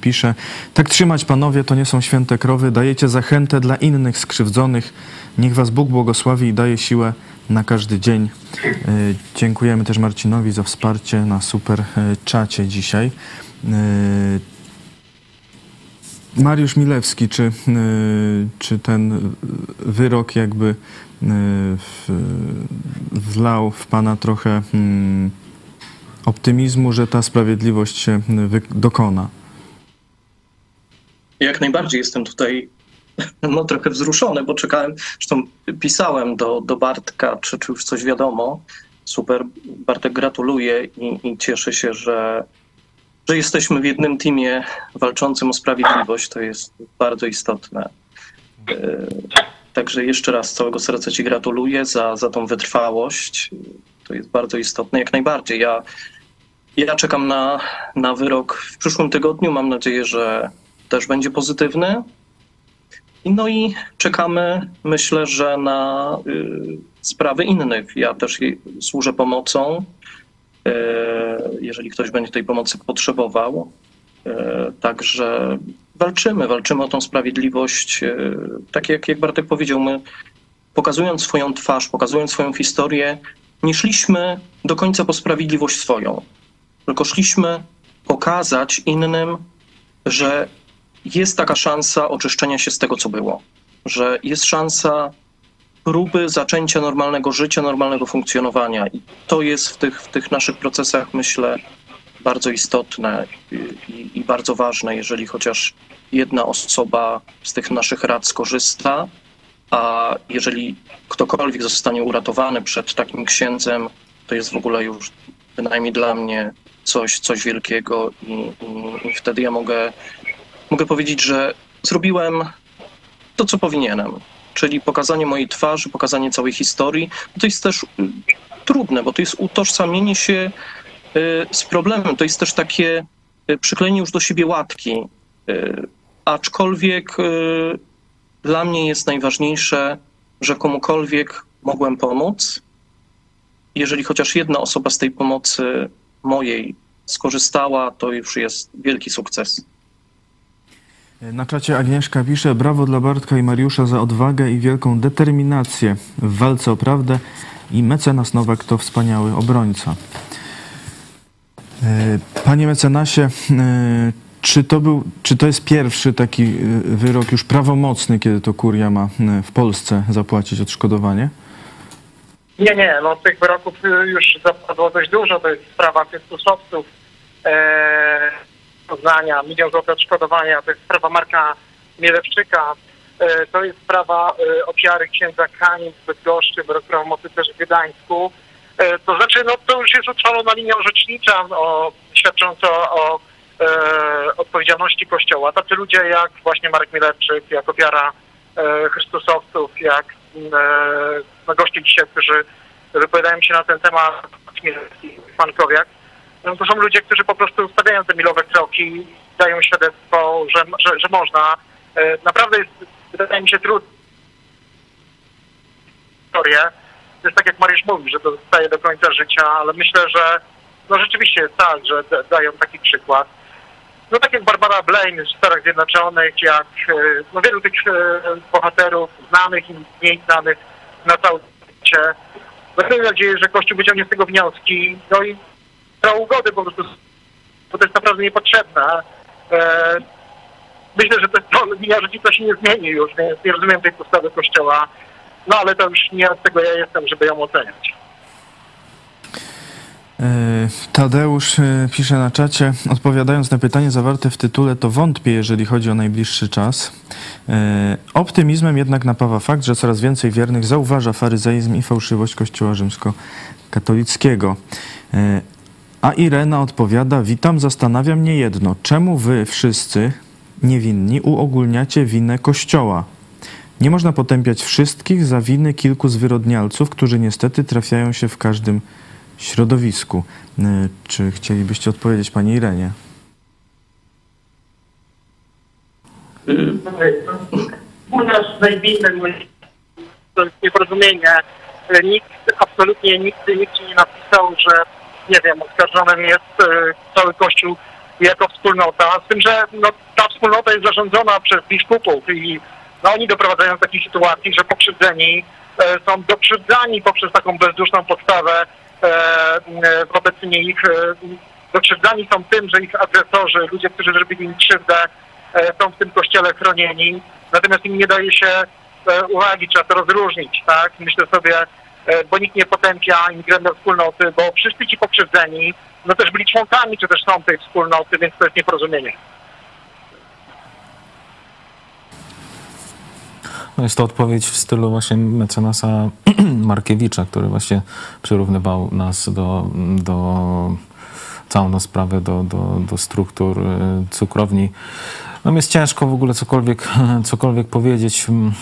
pisze: Tak trzymać, panowie, to nie są święte krowy. Dajecie zachętę dla innych skrzywdzonych. Niech was Bóg błogosławi i daje siłę na każdy dzień. Y, Dziękujemy też Marcinowi za wsparcie na super y, czacie dzisiaj. Y, Mariusz Milewski, czy, czy ten wyrok jakby wlał w pana trochę mm, optymizmu, że ta sprawiedliwość się dokona? Jak najbardziej jestem tutaj <laughs> no, trochę wzruszony, bo czekałem, zresztą pisałem do, do Bartka, czy, czy już coś wiadomo. Super, Bartek gratuluję i, i cieszę się, że, że jesteśmy w jednym teamie walczącym o sprawiedliwość. To jest bardzo istotne. E, Także jeszcze raz z całego serca Ci gratuluję za, za tą wytrwałość. To jest bardzo istotne, jak najbardziej. Ja, ja czekam na, na wyrok w przyszłym tygodniu. Mam nadzieję, że też będzie pozytywny. No i czekamy, myślę, że na y, sprawy innych. Ja też służę pomocą. E, jeżeli ktoś będzie tej pomocy potrzebował. E, Także walczymy, walczymy o tą sprawiedliwość. E, Tak jak, jak Bartek powiedział, my pokazując swoją twarz, pokazując swoją historię, nie szliśmy do końca po sprawiedliwość swoją, tylko szliśmy pokazać innym, że jest taka szansa oczyszczenia się z tego, co było, że jest szansa próby zaczęcia normalnego życia, normalnego funkcjonowania. I to jest w tych, w tych naszych procesach, myślę, bardzo istotne i, i, bardzo ważne, jeżeli chociaż jedna osoba z tych naszych rad skorzysta, a jeżeli ktokolwiek zostanie uratowany przed takim księdzem, to jest w ogóle już bynajmniej dla mnie coś, coś wielkiego i, i, wtedy ja mogę, mogę powiedzieć, że zrobiłem to, co powinienem, czyli pokazanie mojej twarzy, pokazanie całej historii. To jest też trudne, bo to jest utożsamienie się y, z problemem. To jest też takie y, przyklejenie już do siebie łatki. Y, Aczkolwiek dla mnie jest najważniejsze, że komukolwiek mogłem pomóc. Jeżeli chociaż jedna osoba z tej pomocy mojej skorzystała, to już jest wielki sukces. Na czacie Agnieszka pisze: Brawo dla Bartka i Mariusza za odwagę i wielką determinację w walce o prawdę. I mecenas Nowak to wspaniały obrońca. E, Panie mecenasie, e, czy to, był, czy to jest pierwszy taki e, wyrok już prawomocny, kiedy to kuria ma e, w Polsce zapłacić odszkodowanie? Nie, nie, no tych wyroków y, już zapadło dość dużo. To jest sprawa Chrystusowców, e, Poznania, milion złotych odszkodowania. To jest sprawa Marka Mielewczyka. E, to jest sprawa e, ofiary księdza Kani z Bydgoszczy, wyrok prawomocny też w Gdańsku. E, to znaczy, no to już jest utrwalona linia orzecznicza o, świadcząca o e, odpowiedzialności Kościoła. Tacy ludzie jak właśnie Marek Mielewczyk, jak ofiara e, Chrystusowców, jak e, no goście dzisiaj, którzy wypowiadają się na ten temat, pan Kowiak, no to są ludzie, którzy po prostu stawiają te milowe kroki, dają świadectwo, że, że, że można. E, Naprawdę jest, wydaje mi się, trudne historię. To jest tak, jak Mariusz mówi, że to zostaje do końca życia, ale myślę, że no rzeczywiście jest tak, że da- dają taki przykład. No tak jak Barbara Blaine w Stanach Zjednoczonych, jak e, no wielu tych e, bohaterów znanych i mniej znanych na całym świecie. Mam nadzieję, że Kościół wyciągnie z tego wnioski, no i tra ugody po prostu, bo to jest naprawdę niepotrzebne. E, myślę, że to to, linia to się nie zmieni już, więc nie rozumiem tej postawy Kościoła. No ale to już nie od tego ja jestem, żeby ją oceniać. E, Tadeusz e, pisze na czacie, odpowiadając na pytanie zawarte w tytule, to wątpię, jeżeli chodzi o najbliższy czas. E, Optymizmem jednak napawa fakt, że coraz więcej wiernych zauważa faryzeizm i fałszywość Kościoła rzymskokatolickiego. A Irena odpowiada, witam, zastanawia mnie jedno, czemu wy wszyscy niewinni uogólniacie winę Kościoła? Nie można potępiać wszystkich za winy kilku zwyrodnialców, którzy niestety trafiają się w każdym środowisku. E, Czy chcielibyście odpowiedzieć Pani Irenie? Y, u nas jest nieporozumienie. E, Nikt, absolutnie nigdy nikt nie napisał, że nie wiem, oskarżonym jest e, cały Kościół jako wspólnota, z tym, że no, ta wspólnota jest zarządzona przez biskupów i no, oni doprowadzają do takiej sytuacji, że pokrzywdzeni są dokrzywdzani poprzez taką bezduszną podstawę wobec nich. E, dokrzywdzani są tym, że ich agresorzy, ludzie, którzy zrobili im krzywdę, e, są w tym kościele chronieni, natomiast im nie daje się e, uwagi, trzeba to rozróżnić, tak? Myślę sobie, e, bo nikt nie potępia imigrantów wspólnoty, bo wszyscy ci pokrzywdzeni, no też byli członkami, czy też są tej wspólnoty, więc to jest nieporozumienie. No jest to odpowiedź w stylu właśnie mecenasa <clears throat> Markiewicza, który właśnie przyrównywał nas do, do całą tą sprawę do, do, do struktur y, cukrowni. No jest ciężko w ogóle cokolwiek, <clears throat> cokolwiek powiedzieć. Mm,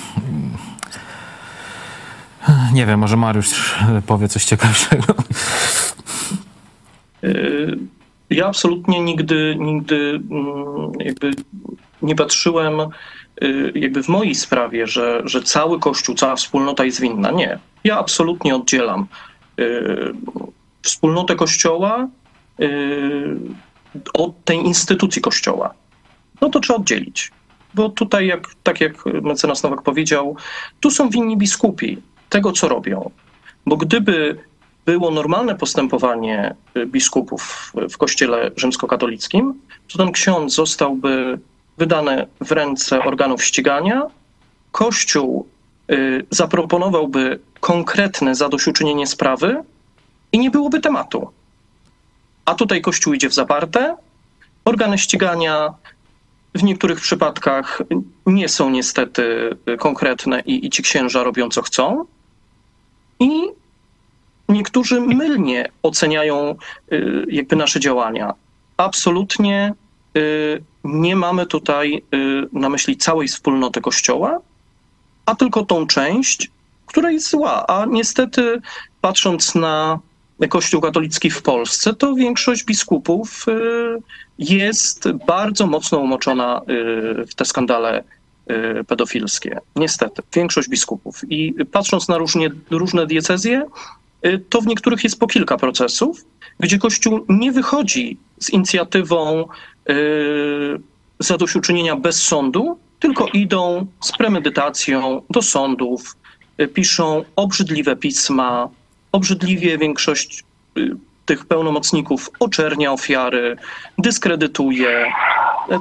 Nie wiem, może Mariusz powie coś ciekawszego. Y, Ja absolutnie nigdy, nigdy mm, jakby nie patrzyłem jakby w mojej sprawie, że, że cały Kościół, cała wspólnota jest winna. Nie. Ja absolutnie oddzielam y, wspólnotę Kościoła y, od tej instytucji Kościoła. No to trzeba oddzielić. Bo tutaj, jak, tak jak mecenas Nowak powiedział, tu są winni biskupi tego, co robią. Bo gdyby było normalne postępowanie y, biskupów w kościele rzymskokatolickim, to ten ksiądz zostałby wydany w ręce organów ścigania, kościół y, zaproponowałby konkretne zadośćuczynienie sprawy i nie byłoby tematu. A tutaj kościół idzie w zaparte, organy ścigania w niektórych przypadkach nie są niestety konkretne i, i ci księża robią co chcą. I niektórzy mylnie oceniają y, jakby nasze działania. Absolutnie nie mamy tutaj y, na myśli całej wspólnoty Kościoła, a tylko tą część, która jest zła. A niestety, patrząc na Kościół katolicki w Polsce, to większość biskupów y, jest bardzo mocno umoczona y, w te skandale y, pedofilskie. Niestety, większość biskupów. I patrząc na różnie, różne diecezje, y, to w niektórych jest po kilka procesów, gdzie Kościół nie wychodzi z inicjatywą y, zadośćuczynienia bez sądu, tylko idą z premedytacją do sądów, y, piszą obrzydliwe pisma, obrzydliwie większość y, tych pełnomocników oczernia ofiary, dyskredytuje.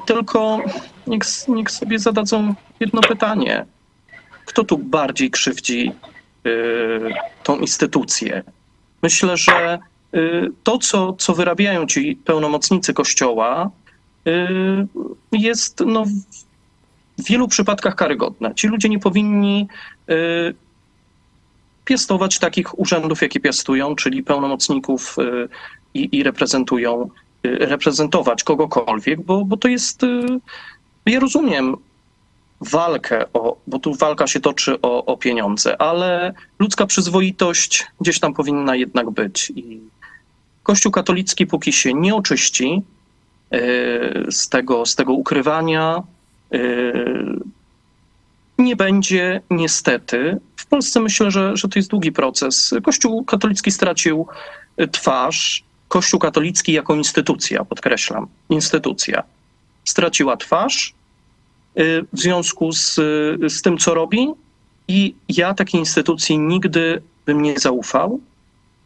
Tylko niech, niech sobie zadadzą jedno pytanie. Kto tu bardziej krzywdzi tą instytucję? Myślę, że to, co, co wyrabiają ci pełnomocnicy Kościoła, y, jest no, w wielu przypadkach karygodne. Ci ludzie nie powinni y, piastować takich urzędów, jakie piastują, czyli pełnomocników y, i, i reprezentują, y, reprezentować kogokolwiek, bo, bo to jest. y, Ja rozumiem walkę, o, bo tu walka się toczy o, o pieniądze, ale ludzka przyzwoitość gdzieś tam powinna jednak być. I Kościół katolicki, póki się nie oczyści y, z tego, z tego ukrywania, y, nie będzie niestety. W Polsce myślę, że, że to jest długi proces. Kościół katolicki stracił y, twarz. Kościół katolicki jako instytucja, podkreślam, instytucja, straciła twarz w związku z, z tym, co robi. I ja takiej instytucji nigdy bym nie zaufał,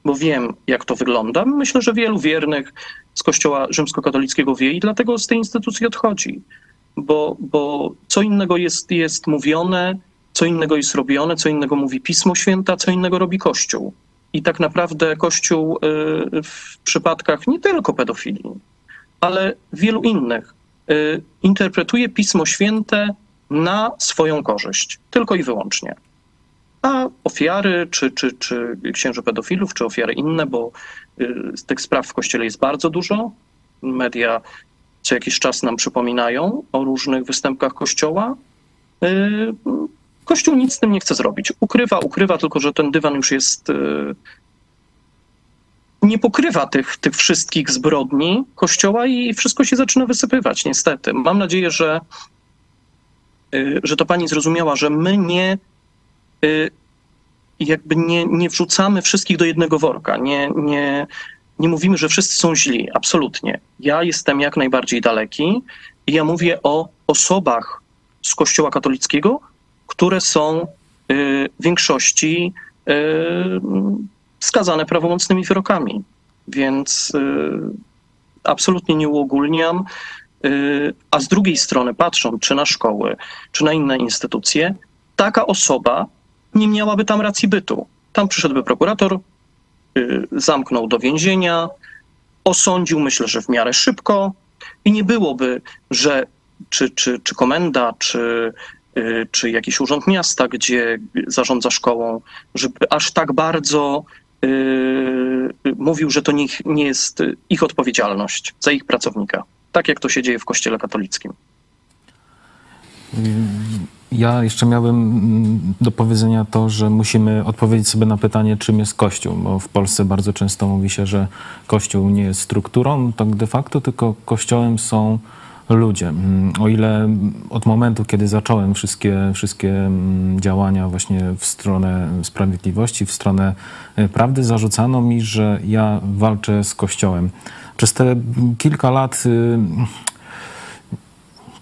bo wiem, jak to wygląda. Myślę, że wielu wiernych z Kościoła rzymskokatolickiego wie i dlatego z tej instytucji odchodzi bo, bo co innego jest, jest mówione, co innego jest robione, co innego mówi Pismo Święte, a co innego robi Kościół. I tak naprawdę Kościół y, w przypadkach nie tylko pedofilii, ale wielu innych y, interpretuje Pismo Święte na swoją korzyść, tylko i wyłącznie. A ofiary, czy, czy, czy księży pedofilów, czy ofiary inne, bo y, tych spraw w Kościele jest bardzo dużo. Media co jakiś czas nam przypominają o różnych występkach Kościoła. Yy, Kościół nic z tym nie chce zrobić. Ukrywa, ukrywa, tylko że ten dywan już jest. yy, Nie pokrywa tych, tych wszystkich zbrodni Kościoła i wszystko się zaczyna wysypywać, niestety. Mam nadzieję, że y, że to pani zrozumiała, że my nie y, jakby nie, nie wrzucamy wszystkich do jednego worka. Nie, nie, nie mówimy, że wszyscy są źli. Absolutnie. Ja jestem jak najbardziej daleki i ja mówię o osobach z Kościoła katolickiego, które są y, w większości y, skazane prawomocnymi wyrokami. Więc y, absolutnie nie uogólniam. Y, A z drugiej strony, patrząc czy na szkoły, czy na inne instytucje, taka osoba nie miałaby tam racji bytu. Tam przyszedłby prokurator, y, zamknął do więzienia, osądził, myślę, że w miarę szybko i nie byłoby, że czy, czy, czy komenda, czy, y, czy jakiś urząd miasta, gdzie zarządza szkołą, żeby aż tak bardzo y, y, mówił, że to nie, nie jest ich odpowiedzialność za ich pracownika. Tak jak to się dzieje w Kościele katolickim. Ja jeszcze miałem mm, do powiedzenia to, że musimy odpowiedzieć sobie na pytanie, czym jest Kościół, bo w Polsce bardzo często mówi się, że Kościół nie jest strukturą, tak de facto, tylko Kościołem są ludzie. Mm, O ile od momentu, kiedy zacząłem wszystkie, wszystkie mm, działania właśnie w stronę sprawiedliwości, w stronę e, prawdy, zarzucano mi, że ja walczę z Kościołem. Przez te kilka lat y,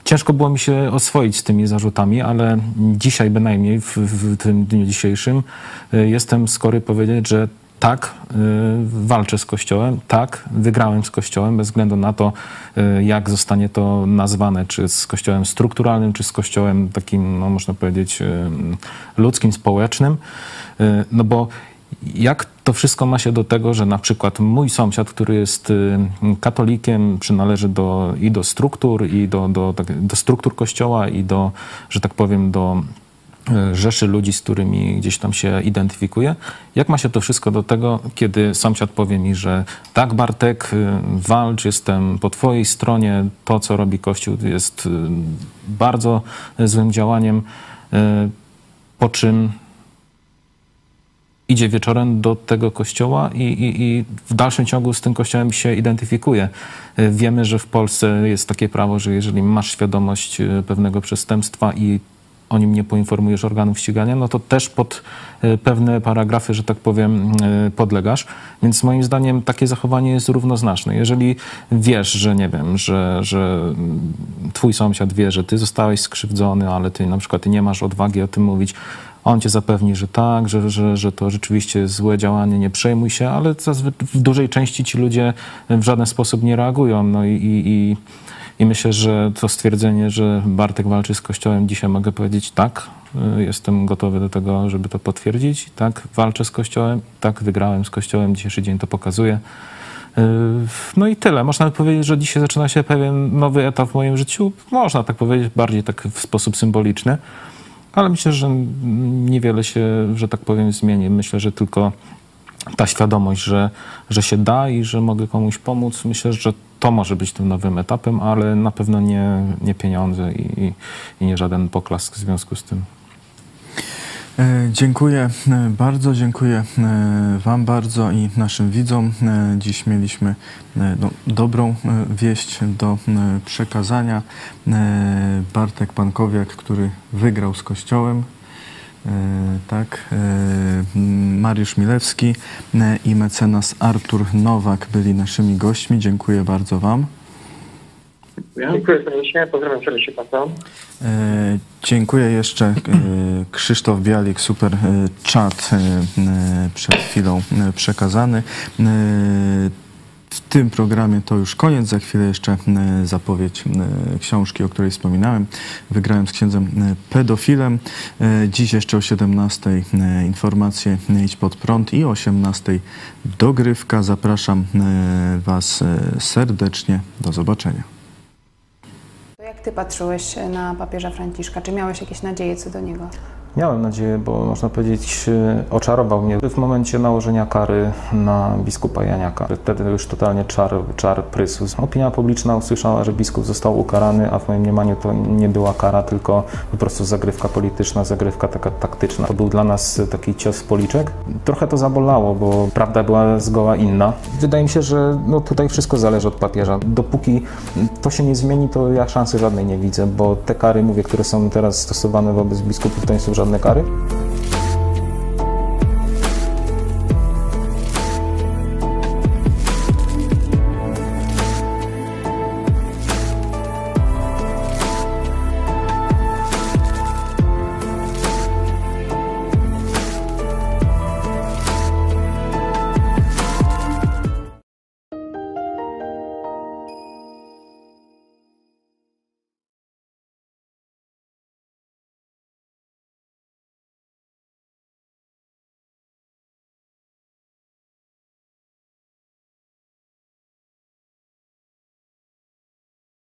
Ciężko było mi się oswoić z tymi zarzutami, ale dzisiaj bynajmniej, w, w tym dniu dzisiejszym, y, jestem skory powiedzieć, że tak, y, walczę z Kościołem, tak, wygrałem z Kościołem, bez względu na to, y, jak zostanie to nazwane, czy z Kościołem strukturalnym, czy z Kościołem takim, no, można powiedzieć, ludzkim, społecznym. No bo jak to wszystko ma się do tego, że na przykład mój sąsiad, który jest y, katolikiem, przynależy do, i do struktur, i do, do, tak- do struktur kościoła, i do, że tak powiem, do y, rzeszy ludzi, z którymi gdzieś tam się identyfikuje. Jak ma się to wszystko do tego, kiedy sąsiad powie mi, że tak Bartek, y, walcz, jestem po twojej stronie, to co robi Kościół jest bardzo złym działaniem, po czym idzie wieczorem do tego kościoła i, i, i w dalszym ciągu z tym kościołem się identyfikuje. Y, Wiemy, że w Polsce jest takie prawo, że jeżeli masz świadomość y, pewnego przestępstwa i o nim nie poinformujesz organów ścigania, no to też pod y, pewne paragrafy, że tak powiem, podlegasz. Więc moim zdaniem takie zachowanie jest równoznaczne. Jeżeli wiesz, że nie wiem, że, że twój sąsiad wie, że ty zostałeś skrzywdzony, ale ty na przykład nie masz odwagi o tym mówić, on cię zapewni, że tak, że, że, że to rzeczywiście złe działanie, nie przejmuj się, ale w dużej części ci ludzie w żaden sposób nie reagują. No i, i, i, i myślę, że to stwierdzenie, że Bartek walczy z Kościołem, dzisiaj mogę powiedzieć tak, y, jestem gotowy do tego, żeby to potwierdzić. Tak, walczę z Kościołem, tak, wygrałem z Kościołem, dzisiejszy dzień to pokazuje. Y, No i tyle. Można by powiedzieć, że dzisiaj zaczyna się pewien nowy etap w moim życiu. Można tak powiedzieć, bardziej tak w sposób symboliczny. Ale myślę, że niewiele się, że tak powiem, zmieni. Myślę, że tylko ta świadomość, że, że się da i że mogę komuś pomóc, myślę, że to może być tym nowym etapem, ale na pewno nie, nie pieniądze i, i- i nie żaden poklask w związku z tym. E, Dziękuję e, bardzo, dziękuję e, Wam bardzo i naszym widzom. Dziś mieliśmy no, dobrą wieść do przekazania. Bartek Pankowiak, który wygrał z Kościołem. Tak, Mariusz Milewski i mecenas Artur Nowak byli naszymi gośćmi. Dziękuję bardzo Wam. Dziękuję serdecznie, pozdrawiam serdecznie Państwa. E, Dziękuję jeszcze. e, Krzysztof Bialik, super e, czat e, przed chwilą przekazany. W tym programie to już koniec. Za chwilę jeszcze zapowiedź książki, o której wspominałem. Wygrałem z księdzem pedofilem. Dziś jeszcze o 17 e, informacje Idź pod prąd i o 18 dogrywka. Zapraszam Was serdecznie. Do zobaczenia. Jak ty patrzyłeś na papieża Franciszka? Czy miałeś jakieś nadzieje co do niego? Miałem nadzieję, bo można powiedzieć, e, oczarował mnie w momencie nałożenia kary na biskupa Janiaka. Wtedy już totalnie czar, czar prysł. Opinia publiczna usłyszała, że biskup został ukarany, a w moim mniemaniu to nie była kara, tylko po prostu zagrywka polityczna, zagrywka taka taktyczna. To był dla nas taki cios policzek. Trochę to zabolało, bo prawda była zgoła inna. Wydaje mi się, że no, tutaj wszystko zależy od papieża. Dopóki to się nie zmieni, to ja szansy żadnej nie widzę, bo te kary, mówię, które są teraz stosowane wobec biskupów, to nie porządne kary?